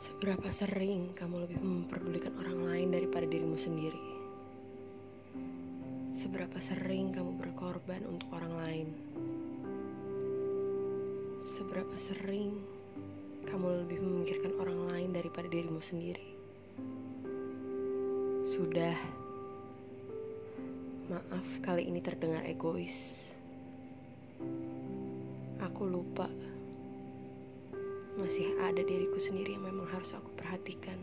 Seberapa sering kamu lebih memperdulikan orang lain daripada dirimu sendiri? Seberapa sering kamu berkorban untuk orang lain? Seberapa sering kamu lebih memikirkan orang lain daripada dirimu sendiri? Sudah, maaf kali ini terdengar egois. Aku lupa masih ada diriku sendiri yang memang harus aku perhatikan.